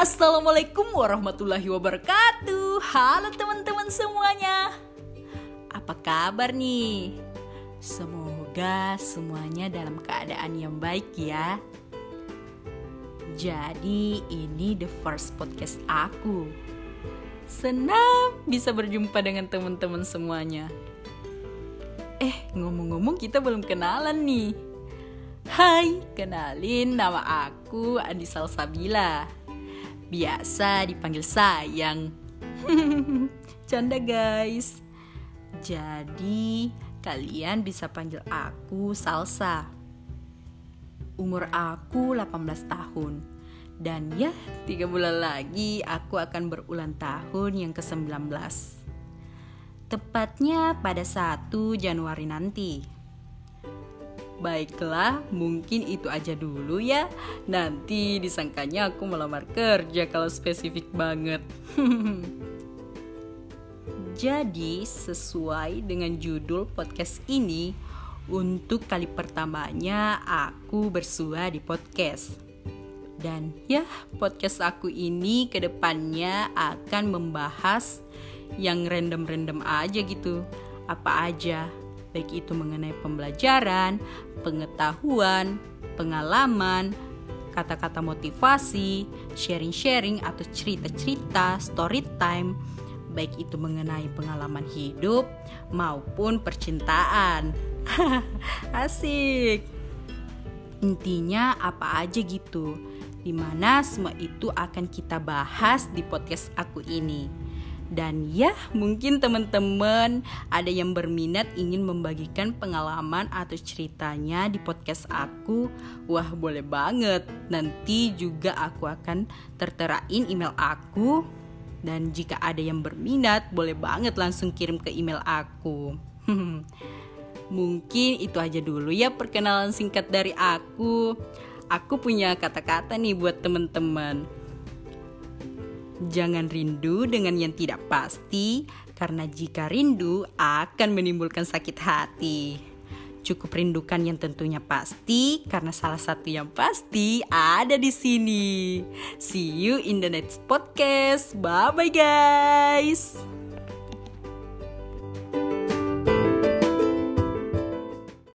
Assalamualaikum warahmatullahi wabarakatuh. Halo teman-teman semuanya. Apa kabar nih? Semoga semuanya dalam keadaan yang baik ya. Jadi ini the first podcast aku. Senang bisa berjumpa dengan teman-teman semuanya. Eh ngomong-ngomong kita belum kenalan nih. Hai, kenalin nama aku Andi Salsabila biasa dipanggil sayang. Canda guys. Jadi kalian bisa panggil aku Salsa. Umur aku 18 tahun. Dan ya, tiga bulan lagi aku akan berulang tahun yang ke-19. Tepatnya pada 1 Januari nanti. Baiklah, mungkin itu aja dulu ya. Nanti disangkanya aku melamar kerja kalau spesifik banget. Jadi, sesuai dengan judul podcast ini, untuk kali pertamanya aku bersua di podcast. Dan ya, podcast aku ini ke depannya akan membahas yang random-random aja gitu. Apa aja baik itu mengenai pembelajaran, pengetahuan, pengalaman, kata-kata motivasi, sharing-sharing atau cerita-cerita, story time, baik itu mengenai pengalaman hidup maupun percintaan. Asik. Intinya apa aja gitu. Di mana semua itu akan kita bahas di podcast aku ini. Dan ya, mungkin teman-teman ada yang berminat ingin membagikan pengalaman atau ceritanya di podcast aku. Wah, boleh banget. Nanti juga aku akan terterain email aku. Dan jika ada yang berminat, boleh banget langsung kirim ke email aku. mungkin itu aja dulu ya perkenalan singkat dari aku. Aku punya kata-kata nih buat teman-teman. Jangan rindu dengan yang tidak pasti, karena jika rindu akan menimbulkan sakit hati. Cukup rindukan yang tentunya pasti, karena salah satu yang pasti ada di sini. See you in the next podcast. Bye bye, guys.